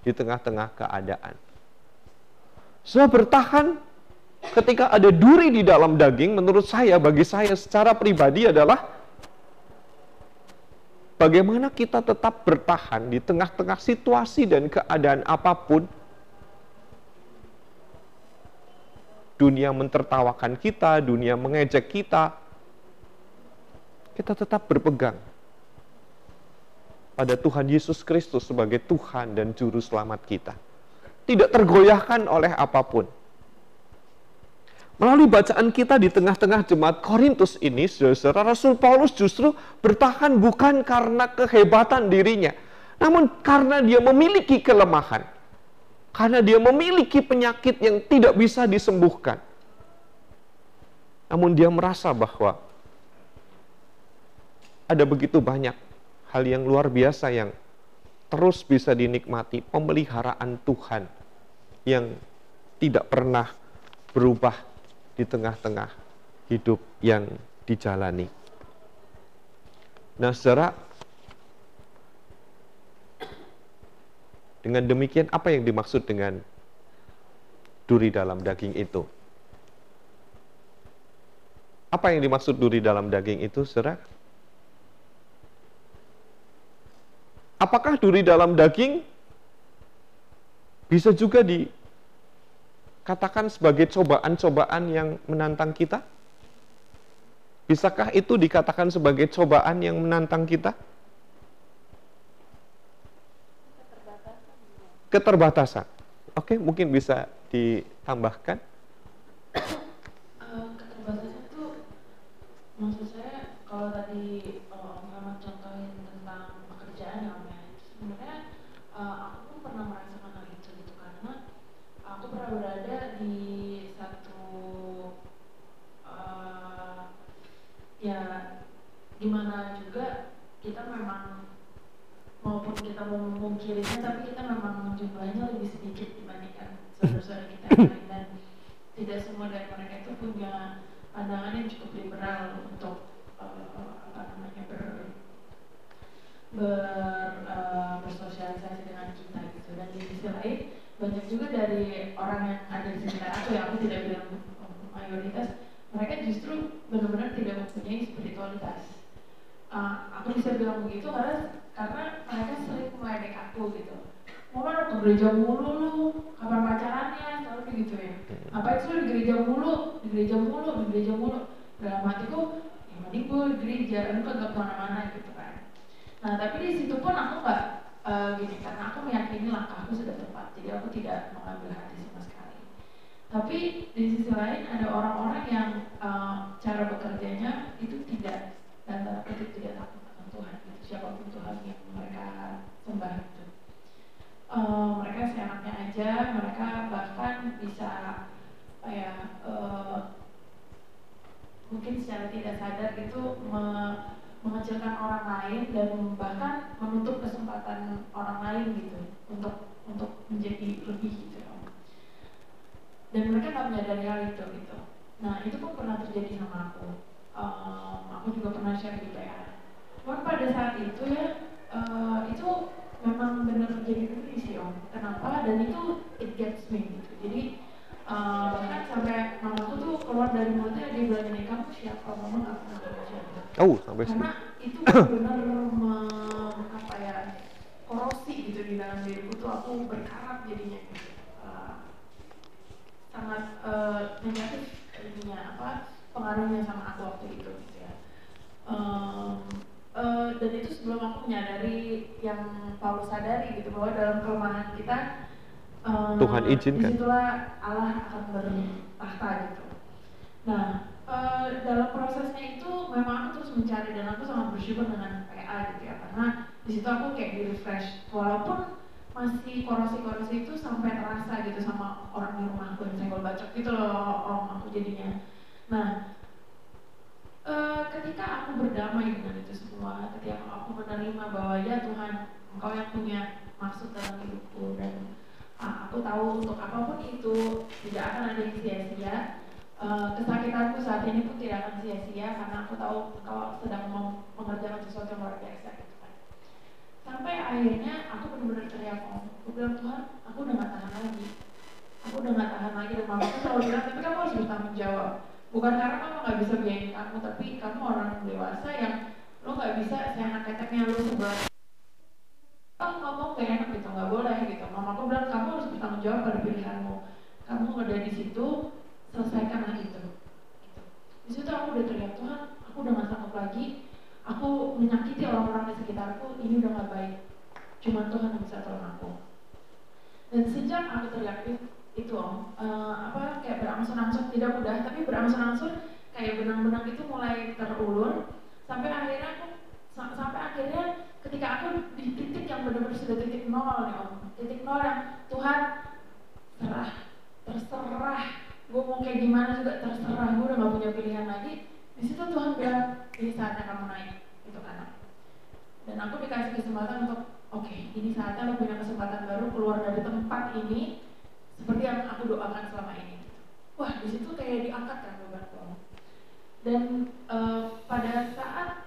Di tengah-tengah keadaan. Sudah bertahan ketika ada duri di dalam daging, menurut saya, bagi saya secara pribadi adalah bagaimana kita tetap bertahan di tengah-tengah situasi dan keadaan apa pun. Dunia mentertawakan kita, dunia mengejek kita, kita tetap berpegang pada Tuhan Yesus Kristus sebagai Tuhan dan Juru Selamat kita. Tidak tergoyahkan oleh apa pun. Melalui bacaan kita di tengah-tengah jemaat Korintus ini, saudara Rasul Paulus justru bertahan bukan karena kehebatan dirinya, namun karena dia memiliki kelemahan. Karena dia memiliki penyakit yang tidak bisa disembuhkan. Namun dia merasa bahwa ada begitu banyak hal yang luar biasa yang terus bisa dinikmati pemeliharaan Tuhan yang tidak pernah berubah di tengah-tengah hidup yang dijalani. Nah, saudara, dengan demikian apa yang dimaksud dengan duri dalam daging itu? Apa yang dimaksud duri dalam daging itu, saudara? Apakah duri dalam daging bisa juga di katakan sebagai cobaan-cobaan yang menantang kita? Bisakah itu dikatakan sebagai cobaan yang menantang kita? Keterbatasan. Oke, mungkin bisa ditambahkan. Eh, keterbatasan itu maksud saya kalau tadi gimana juga kita memang maupun kita mau memungkirinya tapi kita memang jumlahnya lebih sedikit dibandingkan saudara-saudara kita yang lain dan tidak semua dari mereka itu punya pandangan yang cukup liberal untuk uh, apa namanya ber, ber uh, bersosialisasi dengan kita gitu. Dan di sisi lain banyak juga dari orang yang ada di sekitar aku yang aku tidak bilang mayoritas mereka justru benar-benar tidak mempunyai spiritualitas uh, aku bisa bilang begitu karena karena mereka sering meledek aku gitu. Mau mana ke gereja mulu lu kapan pacarannya selalu begitu ya. Hmm. apa itu di gereja mulu di gereja mulu di gereja mulu. Dalam hatiku ya mending gue di gereja lu kan gak ke mana-mana gitu nah tapi di situ pun aku nggak uh, gini karena aku meyakini langkahku sudah tepat jadi aku tidak mengambil hati sama sekali. Tapi di sisi lain ada orang-orang yang uh, cara bekerjanya itu tidak dan kutip tidak takut akan Tuhan gitu siapa pun Tuhan yang mereka sembah itu uh, mereka seenaknya aja mereka bahkan bisa apa ya uh, mungkin secara tidak sadar itu me mengecilkan orang lain dan bahkan menutup kesempatan orang lain gitu untuk untuk menjadi lebih gitu dan mereka nggak menyadari hal itu gitu nah itu pun pernah terjadi sama aku um, aku juga pernah share di PA. Cuman pada saat itu ya uh, itu memang benar jadi begini sih om. Kenapa? Dan itu it gets me gitu. Jadi uh, bahkan sampai mamaku tuh keluar dari mulutnya dia bilang ini kamu siapa? Mama nggak pernah kerja. Oh sampai Karena itu benar apa ya korosi gitu di dalam diriku tuh aku berkarat jadinya. Uh, sangat uh, negatif ininya apa pengaruhnya sama aku waktu itu gitu ya. Um, uh, dan itu sebelum aku menyadari yang Paulus sadari gitu bahwa dalam kelemahan kita um, Tuhan izinkan. di situlah Allah akan bertahta gitu. Nah uh, dalam prosesnya itu memang aku terus mencari dan aku sangat bersyukur dengan PA gitu ya karena di situ aku kayak di refresh walaupun masih korosi-korosi itu sampai terasa gitu sama orang di rumah aku yang senggol bacok gitu loh om aku jadinya Nah, e, ketika aku berdamai dengan itu semua, ketika aku menerima bahwa ya Tuhan, Engkau yang punya maksud dalam hidupku dan ah, aku tahu untuk apa pun itu tidak akan ada yang sia-sia. E, kesakitanku saat ini pun tidak akan sia-sia karena aku tahu Engkau sedang mau mengerjakan sesuatu yang luar biasa gitu kan. Sampai akhirnya aku benar-benar teriak, aku bilang Tuhan aku udah gak tahan lagi. Aku udah gak tahan lagi dan mama selalu bilang tapi kamu harus bertanggung jawab. Bukan karena kamu gak bisa biayain kamu tapi kamu orang dewasa yang lo gak bisa seenak keteknya lo sebelah oh ngomong gak enak gitu? Nggak boleh gitu. Mamaku bilang kamu harus bertanggung jawab pada pilihanmu. Kamu udah di situ selesaikan lagi itu. Gitu. di situ aku udah teriak Tuhan aku udah gak sanggup lagi. Aku menyakiti orang-orang di sekitarku ini udah gak baik. Cuma Tuhan yang bisa tolong aku. Dan sejak aku teriak itu om uh, apa kayak berangsur-angsur tidak mudah tapi berangsur-angsur kayak benang-benang itu mulai terulur sampai akhirnya aku sampai akhirnya ketika aku di titik yang benar-benar sudah titik nol nih om titik nol yang Tuhan serah terserah gue mau kayak gimana juga terserah. Gue udah gak punya pilihan lagi. Di situ Tuhan bilang ini saatnya kamu naik itu kan. Dan aku dikasih kesempatan untuk oke okay, ini saatnya lo punya kesempatan baru keluar dari tempat ini seperti yang aku doakan selama ini. Wah di situ kayak diangkat kan beban dan uh, pada saat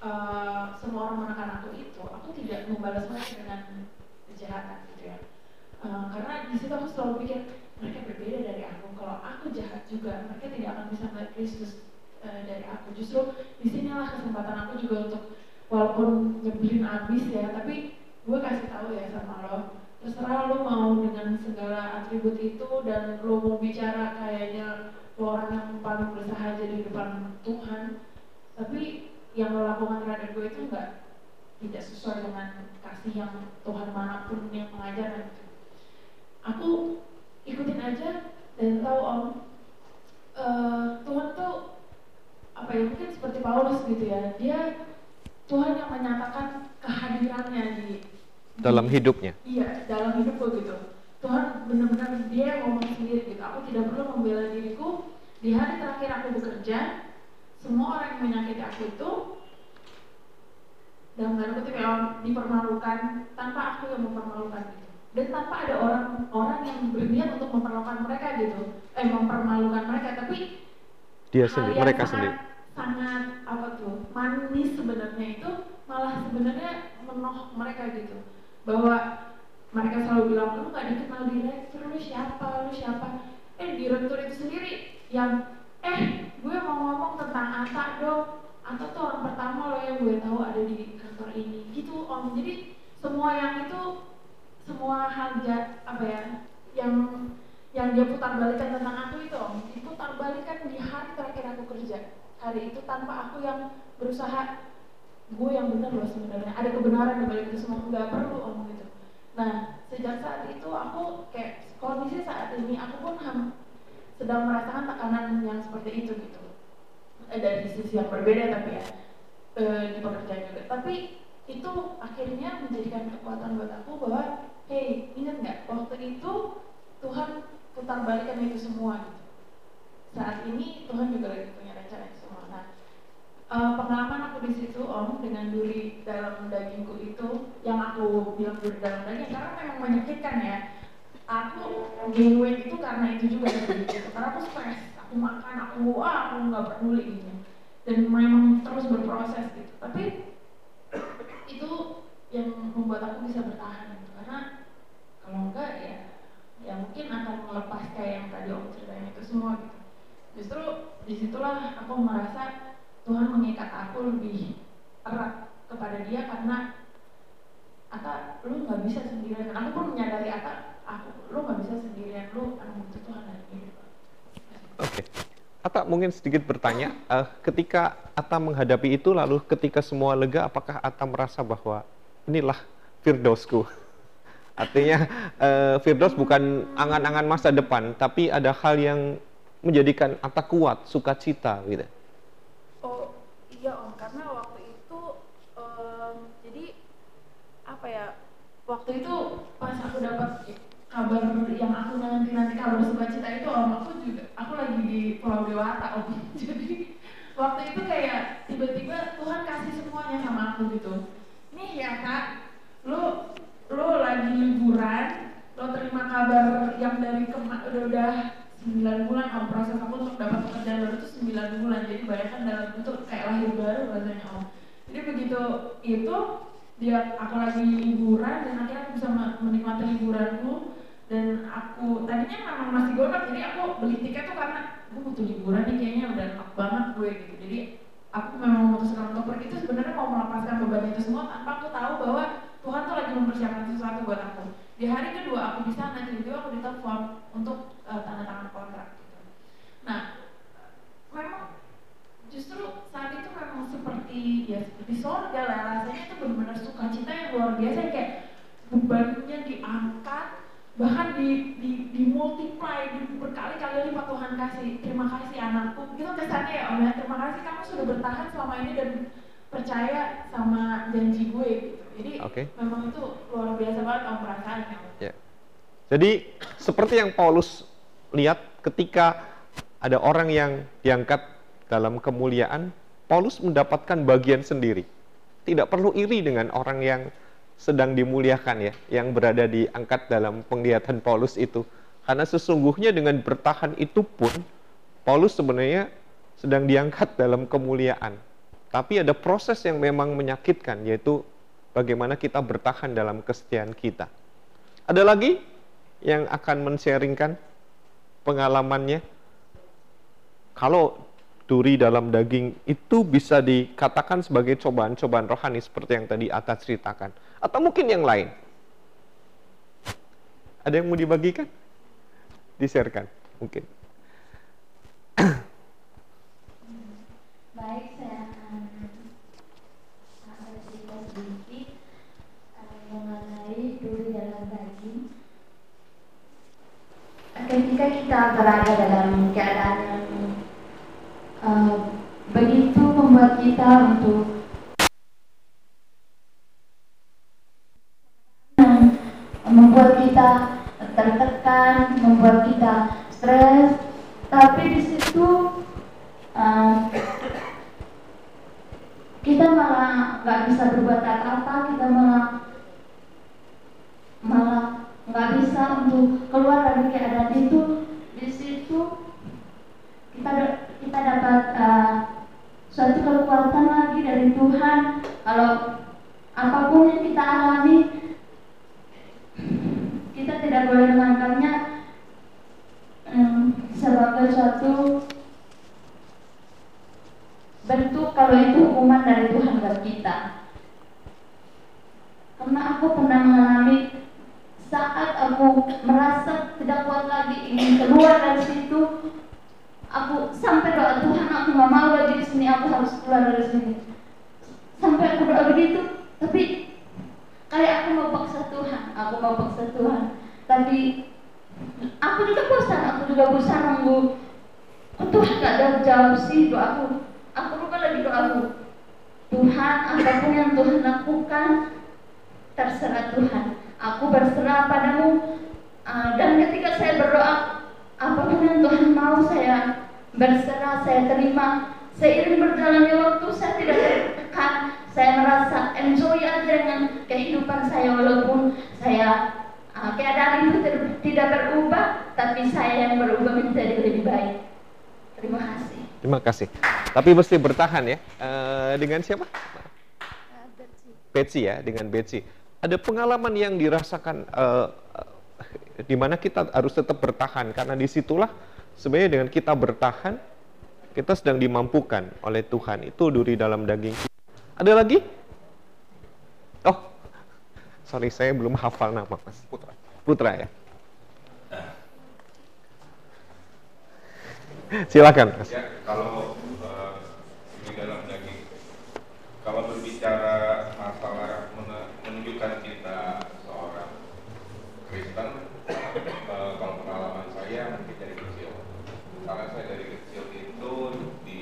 uh, semua orang menekan aku itu aku tidak membalas mereka dengan kejahatan gitu ya. Uh, karena di situ aku selalu pikir mereka berbeda dari aku kalau aku jahat juga. Mereka tidak akan bisa melihat Kristus uh, dari aku. Justru di sinilah kesempatan aku juga untuk walaupun nyebelin abis ya tapi gue kasih tahu ya sama lo. Terserah lo mau dengan segala atribut itu dan lo mau bicara kayaknya lo orang yang paling berusaha jadi depan Tuhan tapi yang lo lakukan terhadap gue itu enggak tidak sesuai dengan kasih yang Tuhan mana pun yang mengajar gitu. aku ikutin aja dan tahu om uh, Tuhan tuh apa ya mungkin seperti Paulus gitu ya. Dia Tuhan yang menyatakan kehadirannya di dalam hidupnya? Iya dalam hidupku gitu. Tuhan benar-benar dia yang ngomong sendiri gitu. Aku tidak perlu membela diriku. Di hari terakhir aku bekerja semua orang yang menyakiti aku itu dalam tanda kutip dipermalukan tanpa aku yang mempermalukan gitu dan tanpa ada orang-orang yang berniat untuk mempermalukan mereka gitu. Eh mempermalukan mereka. Tapi dia sendiri mereka sangat, sendiri. sangat apa tuh manis sebenarnya itu malah sebenarnya menoh mereka gitu. Bahwa mereka selalu bilang lu nggak dikenal direktur lu siapa lu siapa? Eh direktur itu sendiri yang eh gue mau ngomong tentang Ata dong. Ata tuh orang pertama lo yang gue tahu ada di kantor ini. Gitu om. Jadi semua yang itu semua hal jat, apa ya yang yang dia putar balikan tentang aku itu om diputar balikan di hari terakhir aku kerja. Hari itu tanpa aku yang berusaha gue yang benar loh sebenarnya. Ada kebenaran di balik itu semua nggak perlu om gitu. Nah sejak saat itu aku kayak kondisi saat ini aku pun ham, sedang merasakan tekanan yang seperti itu gitu. Eh, dari sisi yang berbeda tapi ya eh, di pekerjaan juga. Tapi itu akhirnya menjadikan kekuatan buat aku bahwa hey ingat nggak? Waktu itu Tuhan putar balikan itu semua gitu. Saat ini Tuhan juga lagi punya rencana itu semua. Nah uh, pengalaman aku di situ om dengan duri dalam dagingku itu yang aku bilang duri dalam daging karena memang menyakitkan ya. Aku gain weight itu karena itu juga gitu karena aku stres aku makan aku wah aku nggak peduli gitu dan memang terus berproses gitu. Tapi itu yang membuat aku bisa bertahan kalau enggak ya ya mungkin akan melepas kayak yang tadi om ceritain itu semua gitu justru di situlah aku merasa Tuhan mengikat aku lebih erat kepada dia karena Ata lu nggak bisa sendirian aku pun menyadari Ata aku lu nggak bisa sendirian lu akan butuh Tuhan dari hidup oke okay. Ata mungkin sedikit bertanya, uh, ketika Ata menghadapi itu, lalu ketika semua lega, apakah Ata merasa bahwa inilah Firdausku? Artinya uh, Firdaus bukan angan-angan masa depan, tapi ada hal yang menjadikan Ata kuat, sukacita gitu. Oh iya om, karena waktu itu um, jadi apa ya? Waktu itu pas aku dapat kabar yang aku nanti nanti kabar sukacita itu om aku juga aku lagi di Pulau Dewata om jadi waktu itu kayak tiba-tiba Tuhan kasih semuanya sama aku gitu nih ya kak lo lo lagi liburan lo terima kabar yang dari kema udah udah 9 bulan om proses aku untuk dapat pekerjaan baru itu 9 bulan jadi bayangkan dalam bentuk kayak lahir baru rasanya om jadi begitu itu dia aku lagi liburan dan akhirnya aku bisa menikmati liburanku dan aku tadinya memang masih gondok jadi aku beli tiket tuh karena gue butuh liburan nih kayaknya udah enak banget gue gitu. Jadi aku memang memutuskan untuk pergi itu sebenarnya mau melepaskan beban itu semua tanpa aku tahu bahwa Tuhan tuh lagi mempersiapkan sesuatu buat aku. Di hari kedua aku di sana tiba-tiba aku ditelepon untuk uh, tanda tangan kontrak gitu. Nah memang justru saat itu memang seperti ya seperti sorga lah. Rasanya itu benar-benar sukacita yang luar biasa. Kayak bebannya diangkat bahkan di di di multiply di berkali-kali lipat Tuhan kasih terima kasih anakku. Gitu kesannya ya om ya terima kasih kamu sudah bertahan selama ini dan percaya sama janji gue gitu jadi okay. memang itu luar biasa banget om perasaannya ya. jadi seperti yang Paulus lihat ketika ada orang yang diangkat dalam kemuliaan, Paulus mendapatkan bagian sendiri. Tidak perlu iri dengan orang yang sedang dimuliakan ya, yang berada diangkat dalam penglihatan Paulus itu. Karena sesungguhnya dengan bertahan itu pun, Paulus sebenarnya sedang diangkat dalam kemuliaan. Tapi ada proses yang memang menyakitkan, yaitu bagaimana kita bertahan dalam kesetiaan kita. Ada lagi yang akan men-sharingkan pengalamannya? Kalau duri dalam daging itu bisa dikatakan sebagai cobaan-cobaan rohani seperti yang tadi Atta ceritakan. Atau mungkin yang lain. Ada yang mau dibagikan? Diserkan mungkin. berjalannya waktu, saya tidak tertekan. Saya merasa enjoy aja dengan kehidupan saya walaupun saya uh, keadaan itu tidak berubah, tapi saya yang berubah menjadi lebih baik. Terima kasih. Terima kasih. Tapi mesti bertahan ya. Uh, dengan siapa? Betsy. ya, dengan Betsy. Ada pengalaman yang dirasakan uh, di mana kita harus tetap bertahan karena di situlah sebenarnya dengan kita bertahan kita sedang dimampukan oleh Tuhan. Itu duri dalam daging. Ada lagi? Oh sorry saya belum hafal nama mas. Putra. Putra ya. Silakan mas. Ya kalau uh, di dalam daging. Kalau berbicara masalah menunjukkan kita seorang Kristen uh, kalau pengalaman saya mungkin dari kecil karena saya dari kecil itu di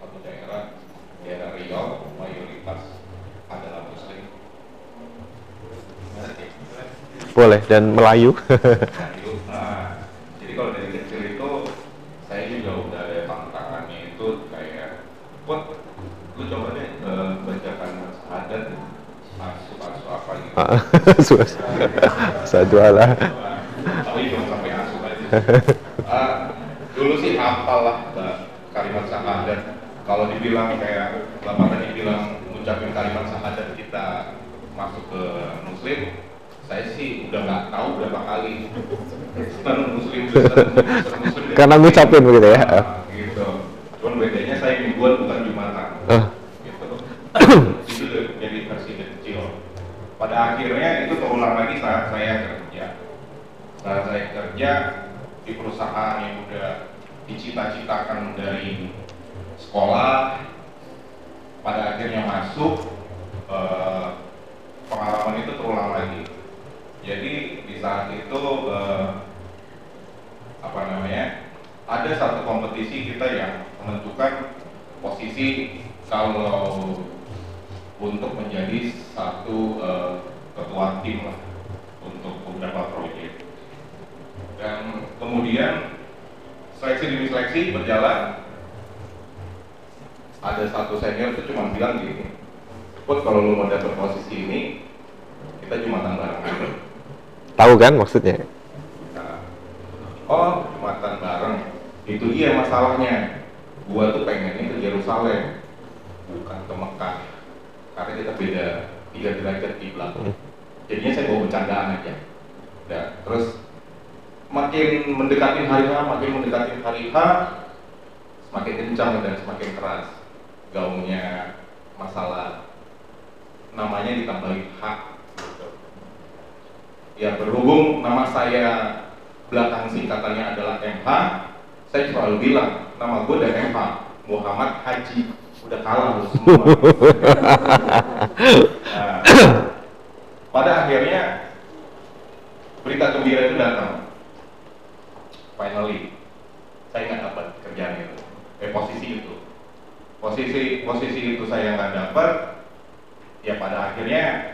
satu daerah daerah Riau mayoritas adalah Muslim boleh dan Melayu Melayu nah, jadi kalau dari kecil itu saya juga udah ada tantangannya itu kayak buat lu coba deh uh, bacakan adat asu-asu apa gitu. Satu ala tapi belum sampai asu aja uh, dulu sih hafal lah kalimat syahadat kalau dibilang kayak bapak tadi bilang mengucapkan kalimat syahadat kita masuk ke muslim saya sih udah nggak tahu berapa kali. Muslim Kristen muslim. Karena ngucapin begitu ya? Nah, gitu. Cuman bedanya saya mingguan bukan jumatan. Ah. gitu. Itu jadi versi kecil. Pada akhirnya itu terulang lagi saat saya kerja. Saat saya kerja di perusahaan yang udah dicita-citakan dari sekolah pada akhirnya masuk eh, pengalaman itu terulang lagi jadi di saat itu eh, apa namanya ada satu kompetisi kita yang menentukan posisi kalau untuk menjadi satu eh, ketua tim lah untuk beberapa proyek. Dan kemudian seleksi demi seleksi berjalan. Ada satu senior itu cuma bilang gini Put kalau lu mau dapet posisi ini kita jumatan bareng Tahu kan maksudnya? Nah, oh jumatan bareng. Itu dia masalahnya. Gua tuh pengennya ke Yerusalem bukan ke Mekah. Karena kita beda tiga derajat kiblat jadinya saya bawa bercandaan aja. Nah, terus makin mendekati hari H makin mendekati hari H semakin kencang dan semakin keras gaungnya masalah namanya ditambahi H. gitu. Ya berhubung nama saya belakang singkatannya adalah MH saya selalu bilang nama gue udah MH Muhammad Haji. Udah kalah lu semua. Nah, pada akhirnya berita gembira itu datang. Finally saya nggak dapat kerjaan itu. Eh posisi itu. Posisi posisi itu saya nggak dapat ya pada akhirnya